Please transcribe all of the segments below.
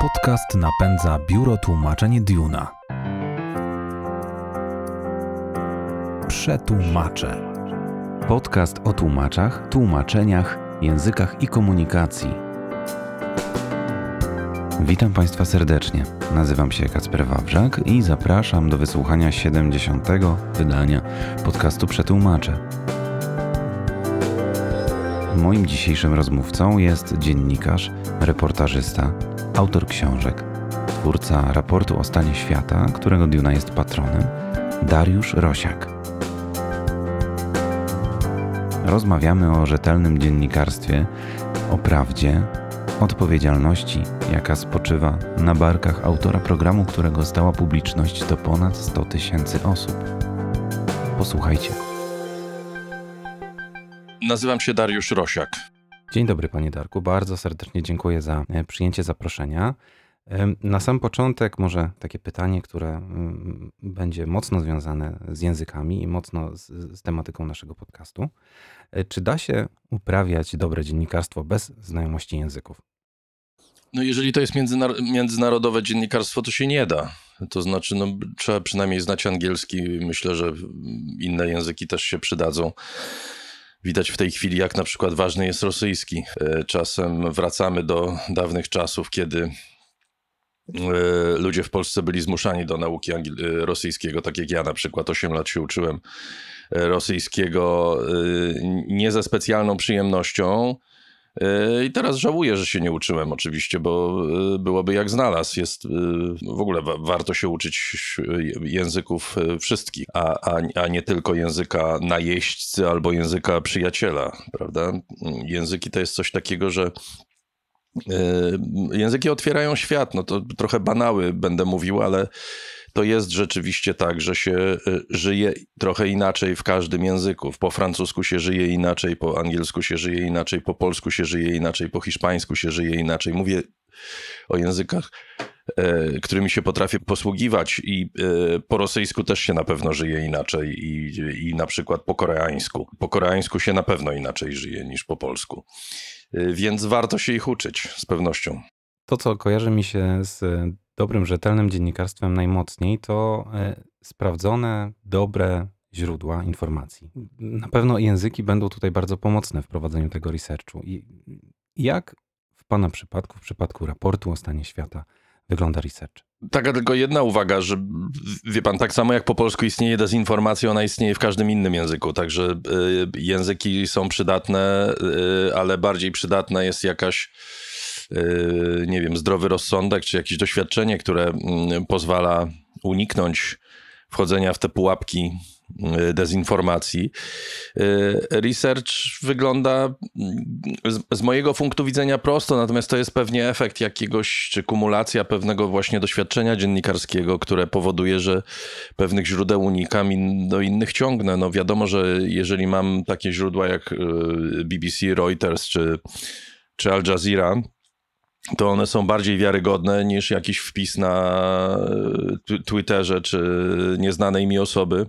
Podcast napędza biuro tłumaczeń Duna. Przetłumacze. Podcast o tłumaczach, tłumaczeniach, językach i komunikacji. Witam Państwa serdecznie. Nazywam się Kacper Wawrzak i zapraszam do wysłuchania 70. wydania podcastu Przetłumacze. Moim dzisiejszym rozmówcą jest dziennikarz, reportażysta, autor książek, twórca raportu o stanie świata, którego Duna jest patronem, Dariusz Rosiak. Rozmawiamy o rzetelnym dziennikarstwie, o prawdzie, odpowiedzialności, jaka spoczywa na barkach autora programu, którego stała publiczność to ponad 100 tysięcy osób. Posłuchajcie. Nazywam się Dariusz Rosiak. Dzień dobry, panie Darku. Bardzo serdecznie dziękuję za e, przyjęcie zaproszenia. Na sam początek może takie pytanie, które mm, będzie mocno związane z językami i mocno z, z tematyką naszego podcastu. E, Czy da się uprawiać dobre dziennikarstwo bez znajomości języków? No jeżeli to jest międzynar- międzynarodowe dziennikarstwo, to się nie da. To znaczy, no, trzeba przynajmniej znać angielski. Myślę, że inne języki też się przydadzą. Widać w tej chwili, jak na przykład ważny jest rosyjski. E, Czasem wracamy do dawnych czasów, kiedy e, ludzie w Polsce byli zmuszani do nauki e, rosyjskiego, tak jak ja na przykład 8 lat się uczyłem rosyjskiego nie ze specjalną przyjemnością. E, I teraz żałuję, że się nie uczyłem oczywiście, bo e, byłoby jak znalazł. Jest, e, w ogóle wa- warto się uczyć języków wszystkich, a, a, a nie tylko języka najeźdźcy albo języka przyjaciela, prawda? Języki to jest coś takiego, że języki otwierają świat. No to trochę banały będę mówił, ale to jest rzeczywiście tak, że się e, żyje trochę inaczej w każdym języku. Po francusku się żyje inaczej, po angielsku się żyje inaczej, po polsku się żyje inaczej, po hiszpańsku się żyje inaczej. Mówię o językach, e, którymi się potrafię posługiwać i e, po rosyjsku też się na pewno żyje inaczej i, i na przykład po koreańsku. Po koreańsku się na pewno inaczej żyje niż po polsku. E, Więc warto się ich uczyć z pewnością. To, co kojarzy mi się z dobrym, rzetelnym dziennikarstwem najmocniej, to e, sprawdzone, dobre źródła informacji. Na pewno języki będą tutaj bardzo pomocne w prowadzeniu tego researchu. I jak w Pana przypadku, w przypadku raportu o stanie świata, wygląda research? Taka tylko jedna uwaga, że wie pan, tak samo jak po polsku istnieje dezinformacja, ona istnieje w każdym innym języku, także y, języki są przydatne, y, ale bardziej przydatna jest jakaś, nie wiem, zdrowy rozsądek, czy jakieś doświadczenie, które mm, pozwala uniknąć wchodzenia w te pułapki y, dezinformacji. Y, Research wygląda mm, z, z mojego punktu widzenia prosto, natomiast to jest pewnie efekt jakiegoś, czy kumulacja pewnego właśnie doświadczenia dziennikarskiego, które powoduje, że pewnych źródeł unikam i do innych ciągnę. No wiadomo, że jeżeli mam takie źródła jak y, BBC, Reuters czy, czy Al Jazeera, to one są bardziej wiarygodne niż jakiś wpis na e, tw- Twitterze czy nieznanej mi osoby,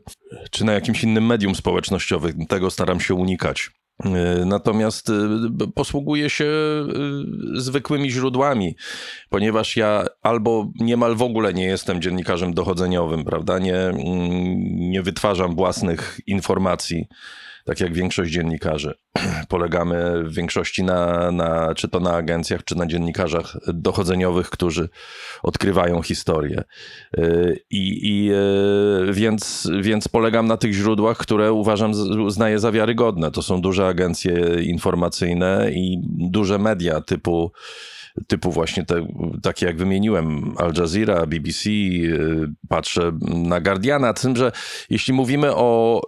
czy na jakimś innym medium społecznościowym. Tego staram się unikać. E, Natomiast e, posługuję się zwykłymi źródłami, ponieważ ja albo niemal w ogóle nie jestem dziennikarzem dochodzeniowym, prawda? Nie, mm, nie wytwarzam własnych informacji, tak jak większość dziennikarzy. Polegamy w większości na, na czy to na agencjach, czy na dziennikarzach dochodzeniowych, którzy odkrywają historię. Yy, I, i yy, więc, więc polegam na tych źródłach, które uważam, uznaję za wiarygodne. To są duże agencje informacyjne i duże media typu typu właśnie te, takie jak wymieniłem, Al Jazeera, BBC, yy, patrzę na Guardiana, tym, że jeśli mówimy o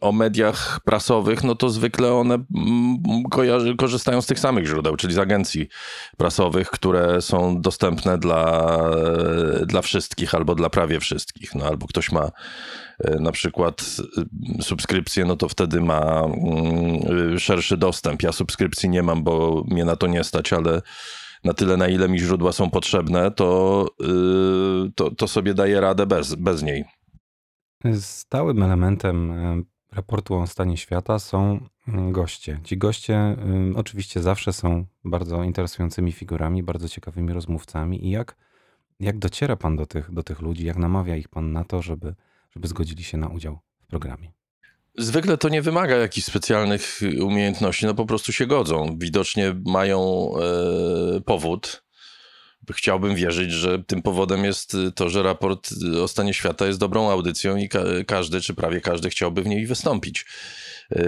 o mediach prasowych, no to zwykle one mm, kojarzy, korzystają z tych samych źródeł, czyli z agencji prasowych, które są dostępne dla, dla wszystkich albo dla prawie wszystkich. No, albo ktoś ma e, na przykład e, subskrypcję, no to wtedy ma mm, szerszy dostęp. Ja subskrypcji nie mam, bo mnie na to nie stać, ale na tyle, na ile mi źródła są potrzebne, to, to, to sobie daję radę bez, bez niej. Stałym elementem e, raportu o stanie świata są mm, goście. Ci goście y, oczywiście zawsze są bardzo interesującymi figurami, bardzo ciekawymi rozmówcami. I jak, jak dociera Pan do tych, do tych ludzi, jak namawia ich Pan na to, żeby, żeby zgodzili się na udział w programie? Zwykle to nie wymaga jakichś specjalnych umiejętności, no po prostu się godzą. Widocznie mają e, powód. Chciałbym wierzyć, że tym powodem jest to, że raport o stanie świata jest dobrą audycją i ka każdy, czy prawie każdy chciałby w niej wystąpić. E,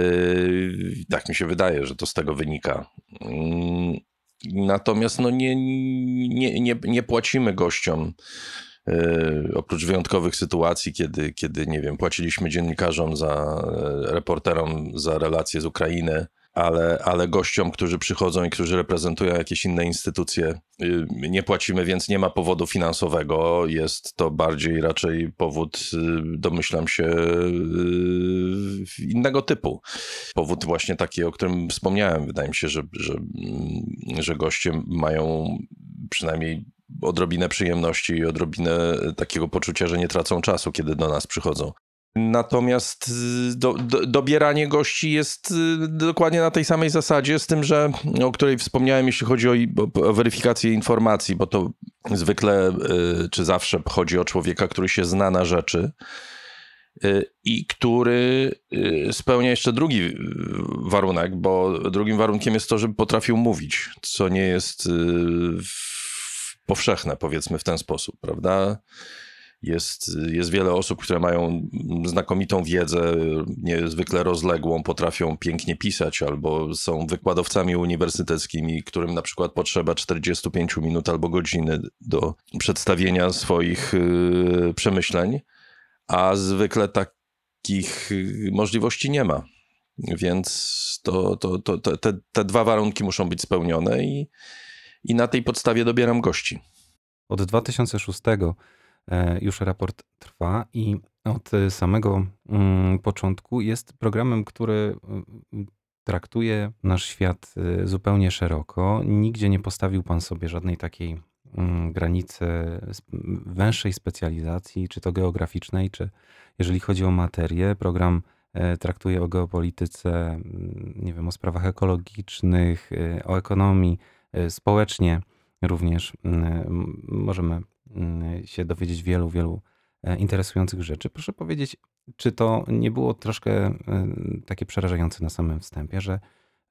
tak mi się wydaje, że to z tego wynika. Mm, natomiast no nie, nie, nie, nie płacimy gościom oprócz wyjątkowych sytuacji, kiedy, kiedy, nie wiem, płaciliśmy dziennikarzom za, reporterom za relacje z Ukrainy, ale, ale gościom, którzy przychodzą i którzy reprezentują jakieś inne instytucje, y, nie płacimy, więc nie ma powodu finansowego. Jest to bardziej raczej powód, y, domyślam się, y, innego typu. Powód właśnie taki, o którym wspomniałem. Wydaje mi się, że, że, mm, że goście mają przynajmniej odrobinę przyjemności i odrobinę takiego poczucia, że nie tracą czasu, kiedy do nas przychodzą. Natomiast y, do, do, dobieranie gości jest y, dokładnie na tej samej zasadzie, z tym, że o której wspomniałem, jeśli chodzi o, o weryfikację informacji, bo to zwykle y, czy zawsze chodzi o człowieka, który się zna na rzeczy i który spełnia jeszcze drugi warunek, bo drugim warunkiem jest to, żeby potrafił mówić, co nie jest powszechne, powiedzmy w ten sposób, prawda? Jest, jest wiele osób, które mają znakomitą wiedzę, niezwykle rozległą, potrafią pięknie pisać, albo są wykładowcami uniwersyteckimi, którym na przykład potrzeba 45 minut albo godziny do przedstawienia swoich y, przemyśleń, a zwykle takich y, możliwości nie ma. Więc to, to, to, te, te dwa warunki muszą być spełnione i, i na tej podstawie dobieram gości. Od 2006 e, już raport trwa i od samego mm, początku jest programem, który mm, traktuje nasz świat e, zupełnie szeroko. Nigdzie nie postawił pan sobie żadnej takiej mm, granicy węższej specjalizacji, czy to geograficznej, czy jeżeli chodzi o materię. Program e, traktuje o geopolityce, nie wiem, o sprawach ekologicznych, o ekonomii Y, społecznie również możemy się dowiedzieć wielu, wielu e, interesujących rzeczy. Proszę powiedzieć, czy to nie było troszkę e, takie przerażające na samym wstępie, że,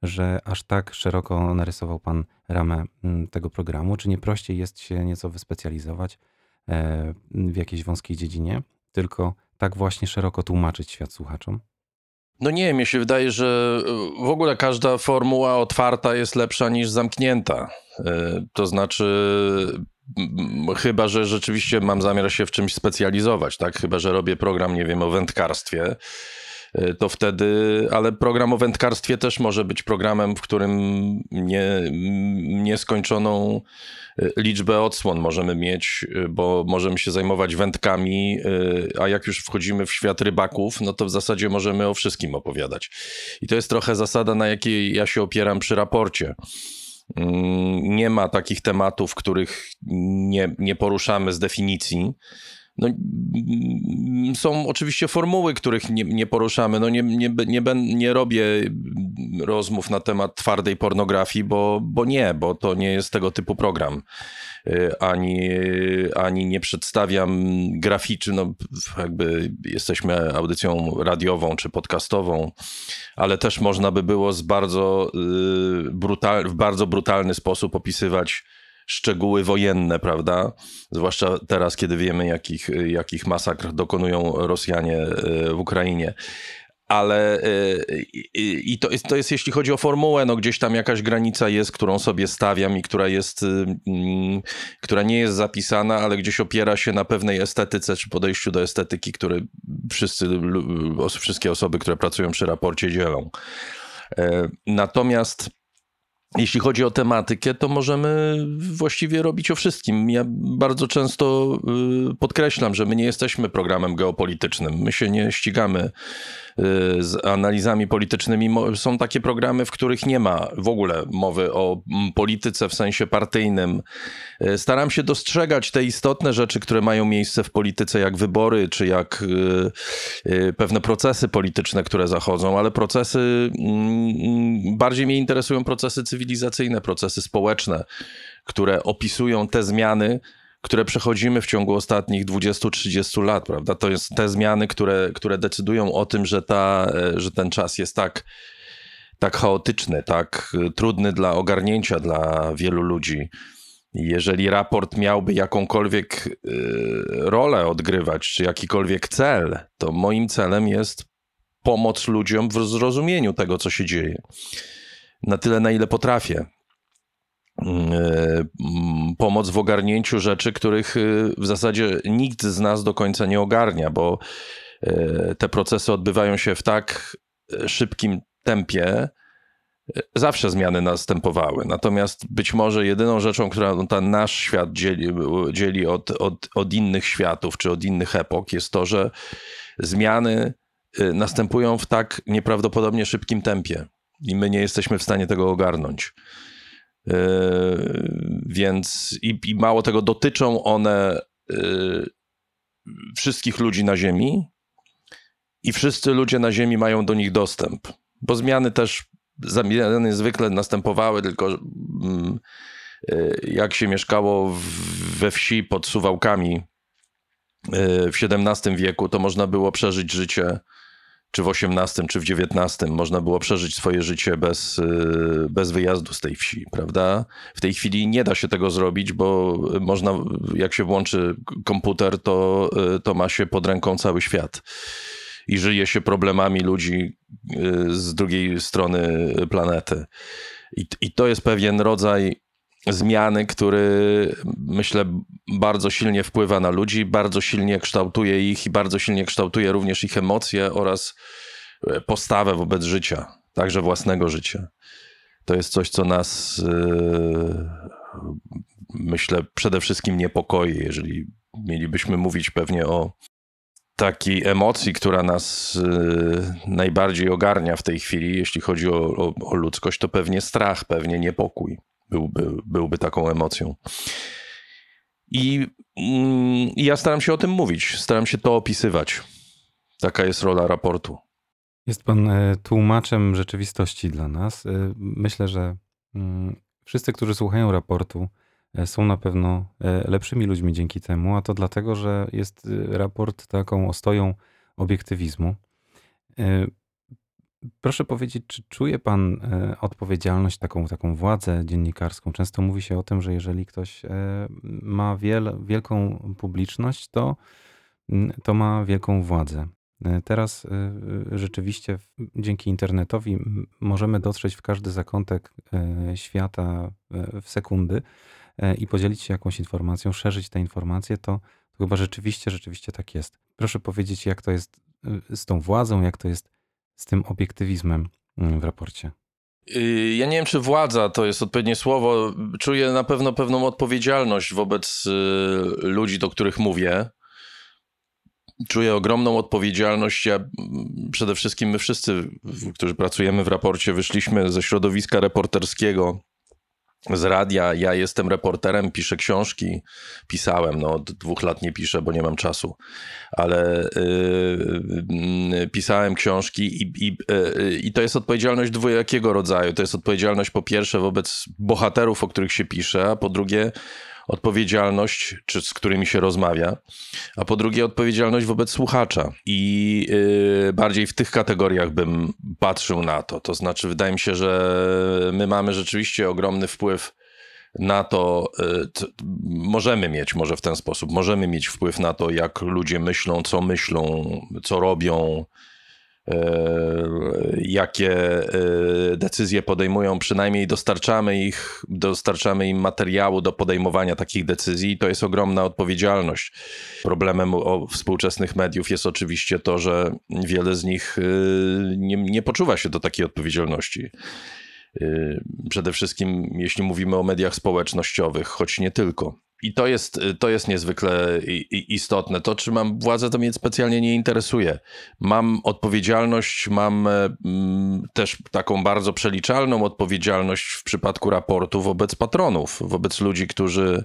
że aż tak szeroko narysował Pan ramę mm, tego programu? Czy nie prościej jest się nieco wyspecjalizować e, w jakiejś wąskiej dziedzinie, tylko tak właśnie szeroko tłumaczyć świat słuchaczom? No nie, mi się wydaje, że e, w ogóle każda formuła otwarta jest lepsza niż zamknięta. To znaczy, chyba że rzeczywiście mam zamiar się w czymś specjalizować, tak? Chyba że robię program, nie wiem, o wędkarstwie E, to wtedy, ale program o wędkarstwie też może być programem, w którym nie, nieskończoną e, liczbę odsłon możemy mieć, e, bo możemy się zajmować wędkami, a jak już wchodzimy w świat rybaków, no to w zasadzie możemy o wszystkim opowiadać. I to jest trochę zasada, na jakiej ja się opieram przy raporcie. Mm, nie ma takich tematów, których nie, nie poruszamy z definicji. No, mm, są oczywiście formuły, których nie, nie poruszamy. No nie, nie, nie, nie robię rozmów na temat twardej pornografii, bo, bo nie, bo to nie jest tego typu program. Y, ani, ani nie przedstawiam graficzy, no jakby jesteśmy audycją radiową czy podcastową, ale też można by było z bardzo y, brutal, w bardzo brutalny sposób opisywać szczegóły wojenne, prawda? Zwłaszcza teraz, kiedy wiemy, jakich, jakich masakr dokonują Rosjanie e, w Ukrainie ale e, i to jest, to jest, jeśli chodzi o formułę, no gdzieś tam jakaś granica jest, którą sobie stawiam i która jest, mm, która nie jest zapisana, ale gdzieś opiera się na pewnej estetyce czy podejściu do estetyki, które wszyscy, wszystkie osoby, które pracują przy raporcie dzielą. E, natomiast jeśli chodzi o tematykę, to możemy właściwie robić o wszystkim. Ja bardzo często y, podkreślam, że my nie jesteśmy programem geopolitycznym. My się nie ścigamy y, z analizami politycznymi. Są takie programy, w których nie ma w ogóle mowy o polityce w sensie partyjnym. Y, staram się dostrzegać te istotne rzeczy, które mają miejsce w polityce, jak wybory, czy jak pewne procesy polityczne, które zachodzą, ale procesy, mm, bardziej mnie interesują procesy cywilizacyjne, procesy społeczne, które opisują te zmiany, które przechodzimy w ciągu ostatnich 20-30 lat, prawda? To jest te zmiany, które, które decydują o tym, że, ta, e, że ten czas jest tak, tak chaotyczny, tak trudny dla ogarnięcia dla wielu ludzi. Jeżeli raport miałby jakąkolwiek e, rolę odgrywać, czy jakikolwiek cel, to moim celem jest pomoc ludziom w zrozumieniu tego, co się dzieje na tyle, na ile potrafię. E, mm, pomoc w ogarnięciu rzeczy, których e, w zasadzie nikt z nas do końca nie ogarnia, bo e, te procesy odbywają się w tak szybkim tempie, zawsze zmiany następowały. Natomiast być może jedyną rzeczą, która ten nasz świat dzieli, dzieli od, od, od innych światów czy od innych epok, jest to, że zmiany następują w tak nieprawdopodobnie szybkim tempie i my nie jesteśmy w stanie tego ogarnąć. Yy, więc i, i, mało tego, dotyczą one yy, wszystkich ludzi na Ziemi i wszyscy ludzie na Ziemi mają do nich dostęp. Bo zmiany też zmiany zwykle następowały, tylko yy, jak się mieszkało we wsi pod Suwałkami w XVII wieku, to można było przeżyć życie czy w XVIII, czy w XIX można było przeżyć swoje życie bez, y, bez wyjazdu z tej wsi, prawda? W tej chwili nie da się tego zrobić, bo można, jak się włączy komputer, to, y, to ma się pod ręką cały świat. I żyje się problemami ludzi y, z drugiej strony planety. I, i to jest pewien rodzaj zmiany, który myślę bardzo silnie wpływa na ludzi, bardzo silnie kształtuje ich i bardzo silnie kształtuje również ich emocje oraz e, postawę wobec życia, także własnego życia. To jest coś, co nas yy, myślę przede wszystkim niepokoi, jeżeli mielibyśmy mówić pewnie o takiej emocji, która nas yy, najbardziej ogarnia w tej chwili, jeśli chodzi o, o, o ludzkość, to pewnie strach, pewnie niepokój byłby, byłby taką emocją. I, mm, I ja staram się o tym mówić, staram się to opisywać. Taka jest rola raportu. Jest pan e, tłumaczem rzeczywistości dla nas. E, myślę, że mm, wszyscy, którzy słuchają raportu, e, są na pewno lepszymi ludźmi dzięki temu, a to dlatego, że jest raport taką ostoją obiektywizmu. Proszę powiedzieć, czy czuje pan e, odpowiedzialność, taką, taką władzę dziennikarską? Często mówi się o tym, że jeżeli ktoś e, ma wiel, wielką publiczność, to, to ma wielką władzę. E, teraz rzeczywiście dzięki internetowi możemy dotrzeć w każdy zakątek świata w sekundy i podzielić się jakąś informacją, szerzyć te informacje, to, to chyba rzeczywiście, rzeczywiście tak jest. Proszę powiedzieć, jak to jest z tą władzą, jak to jest z tym obiektywizmem mm, w raporcie? Y, ja nie wiem, czy władza to jest odpowiednie słowo. Czuję na pewno pewną odpowiedzialność wobec y, ludzi, do których mówię. Czuję ogromną odpowiedzialność. Ja przede wszystkim my wszyscy, którzy pracujemy w raporcie, wyszliśmy ze środowiska reporterskiego z radia. Ja jestem reporterem, piszę książki. Pisałem, no od dwóch lat nie piszę, bo nie mam czasu, ale yy, pisałem książki i, i, yy, i to jest odpowiedzialność dwojakiego rodzaju. To jest odpowiedzialność po pierwsze wobec bohaterów, o których się pisze, a po drugie odpowiedzialność, czy z którymi się rozmawia, a po drugie odpowiedzialność wobec słuchacza. I yy, bardziej w tych kategoriach bym patrzył na to. To znaczy, wydaje mi się, że my mamy rzeczywiście ogromny wpływ na to, yy, możemy mieć może w ten sposób, możemy mieć wpływ na to, jak ludzie myślą, co myślą, co robią, jakie e, decyzje podejmują, przynajmniej dostarczamy ich, dostarczamy im materiału do podejmowania takich decyzji to jest ogromna odpowiedzialność. Problemem współczesnych mediów jest oczywiście to, że wiele z nich e, nie, nie poczuwa się do takiej odpowiedzialności. Przede wszystkim, jeśli mówimy o mediach społecznościowych, choć nie tylko. I to jest, to jest niezwykle istotne. To, czy mam władzę, to mnie specjalnie nie interesuje. Mam odpowiedzialność, mam mm, też taką bardzo przeliczalną odpowiedzialność w przypadku raportu wobec patronów, wobec ludzi, którzy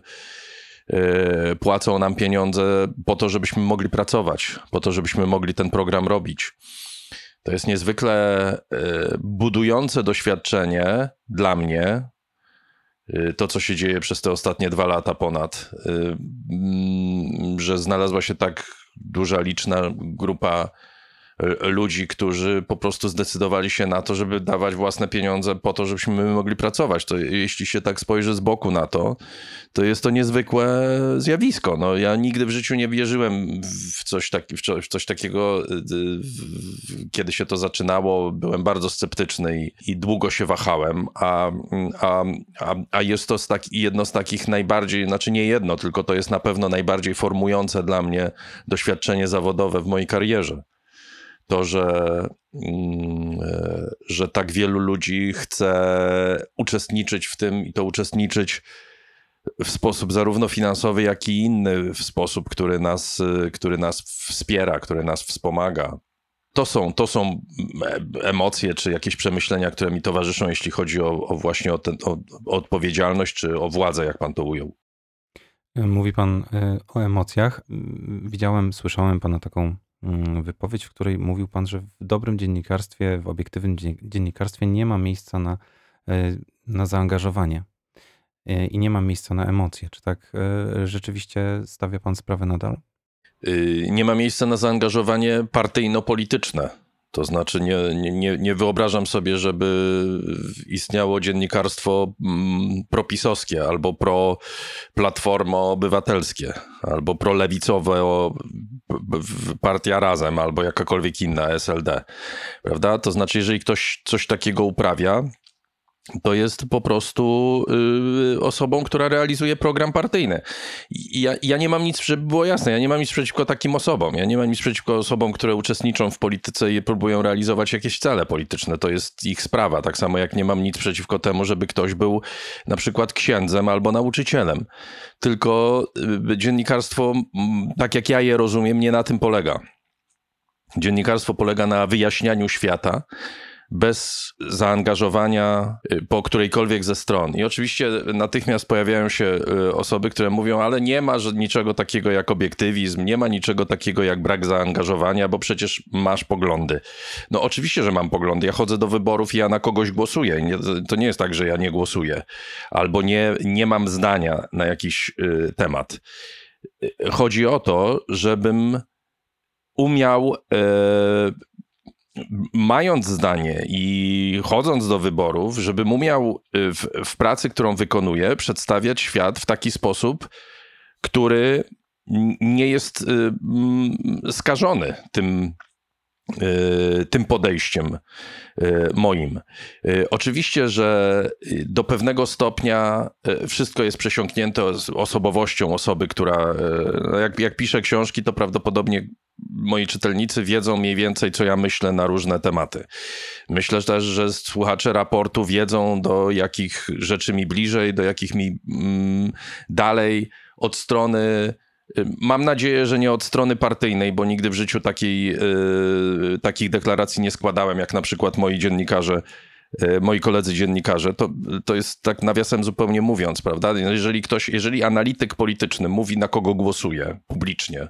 e, płacą nam pieniądze po to, żebyśmy mogli pracować, po to, żebyśmy mogli ten program robić. To jest niezwykle e, budujące doświadczenie dla mnie, Y, to, co się dzieje przez te ostatnie dwa lata ponad, y, mm, że znalazła się tak duża, liczna grupa ludzi, którzy po prostu zdecydowali się na to, żeby dawać własne pieniądze po to, żebyśmy mogli pracować. To jeśli się tak spojrzy z boku na to, to jest to niezwykłe zjawisko. No, ja nigdy w życiu nie wierzyłem w coś, taki, w coś takiego, kiedy się to zaczynało. Byłem bardzo sceptyczny i, i długo się wahałem, a, a, a, a jest to z jedno z takich najbardziej, znaczy nie jedno, tylko to jest na pewno najbardziej formujące dla mnie doświadczenie zawodowe w mojej karierze to, że, mm, e, że tak wielu ludzi chce uczestniczyć w tym i to uczestniczyć w sposób zarówno finansowy, jak i inny, w sposób, który nas, który nas wspiera, który nas wspomaga. To są, to są emocje czy jakieś przemyślenia, które mi towarzyszą, jeśli chodzi o, o właśnie o, ten, o, o odpowiedzialność czy o władzę, jak pan to ujął. Mówi pan e, o emocjach. Widziałem, słyszałem pana taką wypowiedź, w której mówił Pan, że w dobrym dziennikarstwie, w obiektywnym dziennikarstwie nie ma miejsca na, e, na zaangażowanie e, i nie ma miejsca na emocje. Czy tak e, rzeczywiście stawia Pan sprawę nadal? Y, nie ma miejsca na zaangażowanie partyjno-polityczne. To znaczy, nie, nie, nie wyobrażam sobie, żeby istniało dziennikarstwo mm, propisowskie albo pro-platformo obywatelskie, albo prolewicowe partia razem, albo jakakolwiek inna SLD. Prawda? To znaczy, jeżeli ktoś coś takiego uprawia, to jest po prostu y, osobą, która realizuje program partyjny. Ja, ja nie mam nic, żeby było jasne, ja nie mam nic przeciwko takim osobom. Ja nie mam nic przeciwko osobom, które uczestniczą w polityce i próbują realizować jakieś cele polityczne. To jest ich sprawa. Tak samo jak nie mam nic przeciwko temu, żeby ktoś był na przykład księdzem albo nauczycielem. Tylko y, dziennikarstwo, tak jak ja je rozumiem, nie na tym polega. Dziennikarstwo polega na wyjaśnianiu świata bez zaangażowania y, po którejkolwiek ze stron. I oczywiście natychmiast pojawiają się y, osoby, które mówią, ale nie ma niczego takiego jak obiektywizm, nie ma niczego takiego jak brak zaangażowania, bo przecież masz poglądy. No oczywiście, że mam poglądy. Ja chodzę do wyborów i ja na kogoś głosuję. to nie jest tak, że ja nie głosuję albo nie, nie mam zdania na jakiś y, temat. Chodzi o to, żebym umiał mając zdanie i chodząc do wyborów, żebym umiał y, w, w pracy, którą wykonuję, przedstawiać świat w taki sposób, który nie jest y, skażony tym, tym podejściem moim. Oczywiście, że do pewnego stopnia wszystko jest przesiąknięte osobowością osoby, która, no jak, jak pisze książki, to prawdopodobnie moi czytelnicy wiedzą mniej więcej, co ja myślę na różne tematy. Myślę też, że słuchacze raportu wiedzą, do jakich rzeczy mi bliżej, do jakich mi mm, dalej od strony. Mam nadzieję, że nie od strony partyjnej, bo nigdy w życiu takiej, yy, takich deklaracji nie składałem, jak na przykład moi dziennikarze y, moi koledzy dziennikarze, to, to jest tak nawiasem zupełnie mówiąc, prawda? Jeżeli ktoś, jeżeli analityk polityczny mówi, na kogo głosuje publicznie,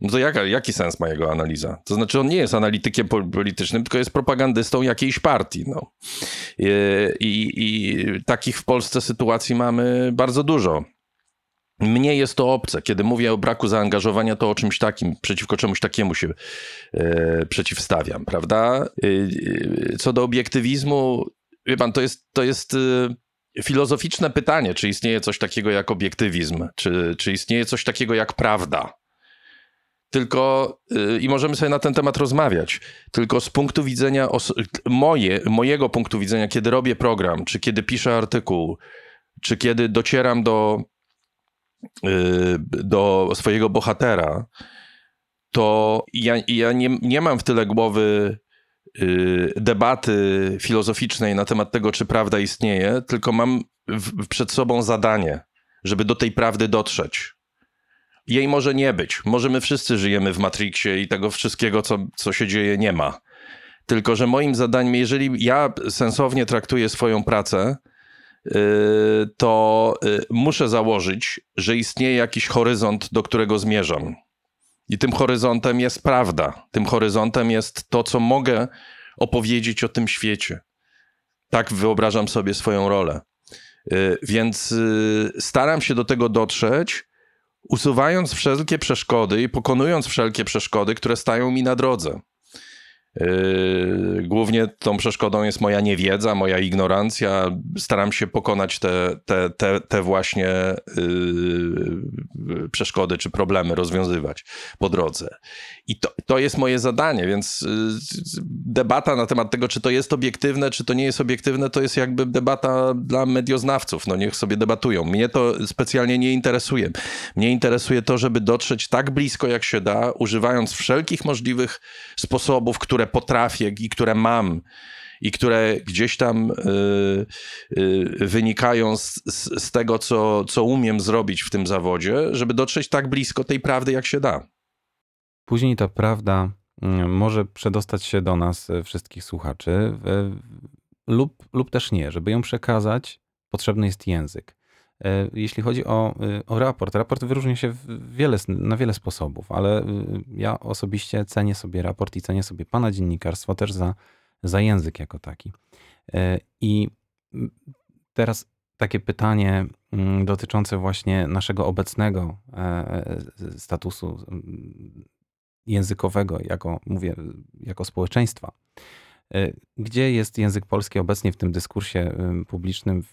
no to jaka, jaki sens ma jego analiza? To znaczy, on nie jest analitykiem politycznym, tylko jest propagandystą jakiejś partii. No. I, i, I takich w Polsce sytuacji mamy bardzo dużo. Mnie jest to obce. Kiedy mówię o braku zaangażowania, to o czymś takim, przeciwko czemuś takiemu się e, przeciwstawiam, prawda? E, co do obiektywizmu, wie pan, to jest, to jest e, filozoficzne pytanie, czy istnieje coś takiego jak obiektywizm, czy, czy istnieje coś takiego jak prawda. Tylko yy, i możemy sobie na ten temat rozmawiać. Tylko z punktu widzenia moje, mojego punktu widzenia, kiedy robię program, czy kiedy piszę artykuł, czy kiedy docieram do, do swojego bohatera, to ja, ja nie, nie mam w tyle głowy debaty filozoficznej na temat tego, czy prawda istnieje, tylko mam przed sobą zadanie, żeby do tej prawdy dotrzeć. Jej może nie być. Może my wszyscy żyjemy w Matrixie i tego wszystkiego, co, co się dzieje, nie ma. Tylko, że moim zadaniem, jeżeli ja sensownie traktuję swoją pracę, y, to y, muszę założyć, że istnieje jakiś horyzont, do którego zmierzam. I tym horyzontem jest prawda. Tym horyzontem jest to, co mogę opowiedzieć o tym świecie. Tak wyobrażam sobie swoją rolę. Y, więc staram się do tego dotrzeć, usuwając wszelkie przeszkody i pokonując wszelkie przeszkody, które stają mi na drodze. Yy, głównie tą przeszkodą jest moja niewiedza, moja ignorancja. Staram się pokonać te, te, te, te właśnie yy, przeszkody czy problemy, rozwiązywać po drodze. I to, to jest moje zadanie, więc yy, debata na temat tego, czy to jest obiektywne, czy to nie jest obiektywne, to jest jakby debata dla medioznawców. No niech sobie debatują. Mnie to specjalnie nie interesuje. Mnie interesuje to, żeby dotrzeć tak blisko, jak się da, używając wszelkich możliwych sposobów, które które potrafię i które mam i które gdzieś tam y, y, wynikają z, z, tego, co, co umiem zrobić w tym zawodzie, żeby dotrzeć tak blisko tej prawdy, jak się da. Później ta prawda mm, może przedostać się do nas, e, wszystkich słuchaczy, lub, lub też nie. Żeby ją przekazać, potrzebny jest język. E, jeśli chodzi o, e, o raport, raport wyróżnia się wiele, na wiele sposobów, ale e, ja osobiście cenię sobie raport i cenię sobie pana dziennikarstwo też za, za język jako taki. I teraz takie pytanie mm, dotyczące właśnie naszego obecnego statusu językowego, jako mówię, jako społeczeństwa. E, gdzie jest język polski obecnie w tym dyskursie publicznym, w,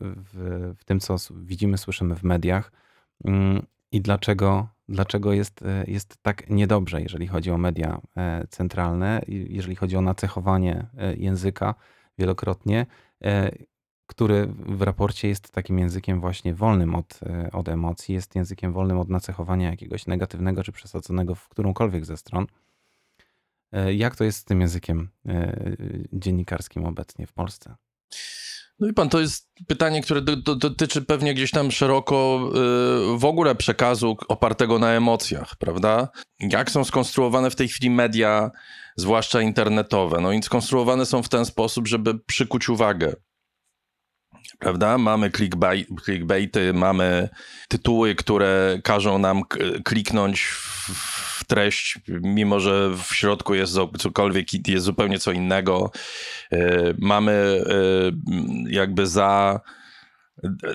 w, w tym, co widzimy, słyszymy w mediach mm, i dlaczego, dlaczego jest, e, jest tak niedobrze, jeżeli chodzi o media e, centralne, jeżeli chodzi o nacechowanie języka wielokrotnie, który w raporcie jest takim językiem właśnie wolnym od, od emocji, jest językiem wolnym od nacechowania jakiegoś negatywnego czy przesadzonego w którąkolwiek ze stron. E, jak to jest z tym językiem e, dziennikarskim obecnie w Polsce? No i pan, to jest pytanie, które do, do, dotyczy pewnie gdzieś tam szeroko yy, w ogóle przekazu opartego na emocjach, prawda? Jak są skonstruowane w tej chwili media, zwłaszcza internetowe? No i skonstruowane są w ten sposób, żeby przykuć uwagę. Prawda? Mamy clickbait, clickbaity, mamy tytuły, które każą nam kliknąć w treść, mimo że w środku jest cokolwiek, jest zupełnie co innego. E, mamy e, jakby za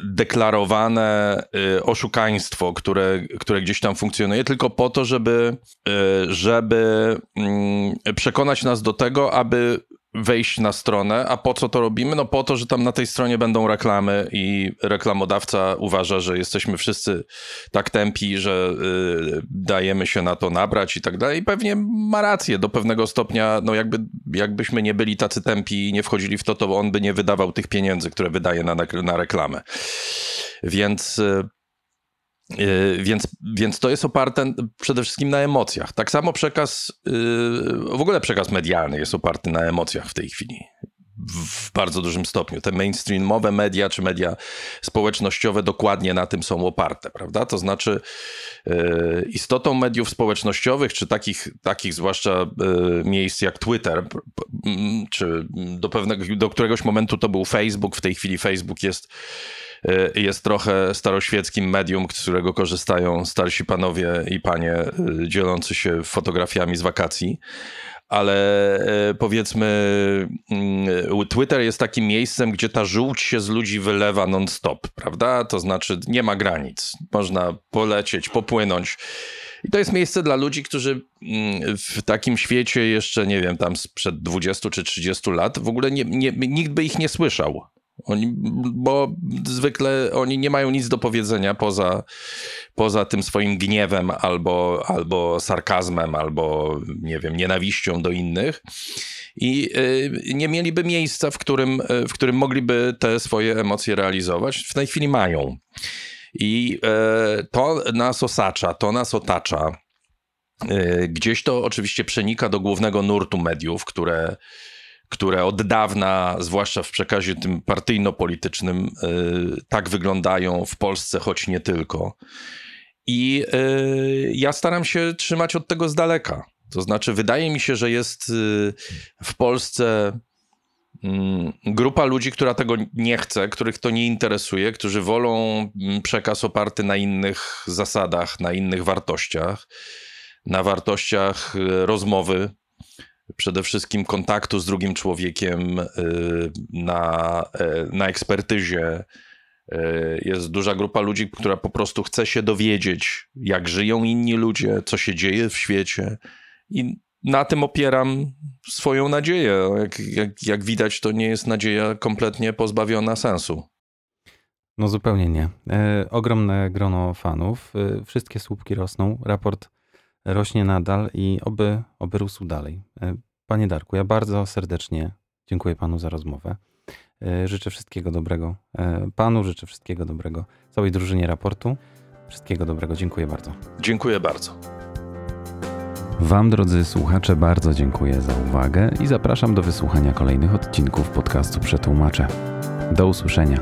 deklarowane e, oszukaństwo, które, które gdzieś tam funkcjonuje, tylko po to, żeby, żeby mm, przekonać nas do tego, aby wejść na stronę. A po co to robimy? No po to, że tam na tej stronie będą reklamy i reklamodawca uważa, że jesteśmy wszyscy tak tępi, że y, dajemy się na to nabrać i tak dalej. I pewnie ma rację do pewnego stopnia. No jakby, jakbyśmy nie byli tacy tępi i nie wchodzili w to, to on by nie wydawał tych pieniędzy, które wydaje na, na reklamę. Więc y, więc, więc to jest oparte przede wszystkim na emocjach. Tak samo przekaz, yy, w ogóle przekaz medialny jest oparty na emocjach w tej chwili. W bardzo dużym stopniu. Te mainstreamowe media czy media społecznościowe dokładnie na tym są oparte, prawda? To znaczy, yy, istotą mediów społecznościowych, czy takich, takich zwłaszcza miejsc jak Twitter, czy do pewnego, do któregoś momentu to był Facebook, w tej chwili Facebook jest Y, jest trochę staroświeckim medium, z którego korzystają starsi panowie i panie y, dzielący się fotografiami z wakacji ale y, powiedzmy, Twitter jest takim miejscem, gdzie ta żółć się z ludzi wylewa non-stop, prawda? To znaczy nie ma granic. Można polecieć, popłynąć. I to jest miejsce dla ludzi, którzy mm, w takim świecie jeszcze, nie wiem, tam sprzed 20 czy 30 lat w ogóle nie, nie, nikt by ich nie słyszał. Oni, bo zwykle oni nie mają nic do powiedzenia poza, poza tym swoim gniewem albo, albo sarkazmem, albo nie wiem, nienawiścią do innych. I y, nie mieliby miejsca, w którym, y, w którym mogliby te swoje emocje realizować. W tej chwili mają. I y, to nas osacza, to nas otacza. E, gdzieś to oczywiście przenika do głównego nurtu mediów, które, które od dawna, zwłaszcza w przekazie tym partyjno-politycznym, e, tak wyglądają w Polsce, choć nie tylko. I e, ja staram się trzymać od tego z daleka. To znaczy, wydaje mi się, że jest w Polsce mm, grupa ludzi, która tego nie chce, których to nie interesuje, którzy wolą mm, przekaz oparty na innych zasadach, na innych wartościach na wartościach rozmowy, przede wszystkim kontaktu z drugim człowiekiem, e, na, e, na ekspertyzie. Jest duża grupa ludzi, która po prostu chce się dowiedzieć, jak żyją inni ludzie, co się dzieje w świecie. I na tym opieram swoją nadzieję. Jak, jak, jak widać, to nie jest nadzieja kompletnie pozbawiona sensu. No zupełnie nie. E, ogromne grono fanów. E, wszystkie słupki rosną. Raport rośnie nadal i oby, oby rósł dalej. E, panie Darku, ja bardzo serdecznie dziękuję Panu za rozmowę. E, życzę wszystkiego dobrego e, Panu, życzę wszystkiego dobrego całej drużynie raportu. Wszystkiego dobrego, dziękuję bardzo. Dziękuję bardzo. Wam, drodzy słuchacze, bardzo dziękuję za uwagę i zapraszam do wysłuchania kolejnych odcinków podcastu Przetłumaczę. Do usłyszenia.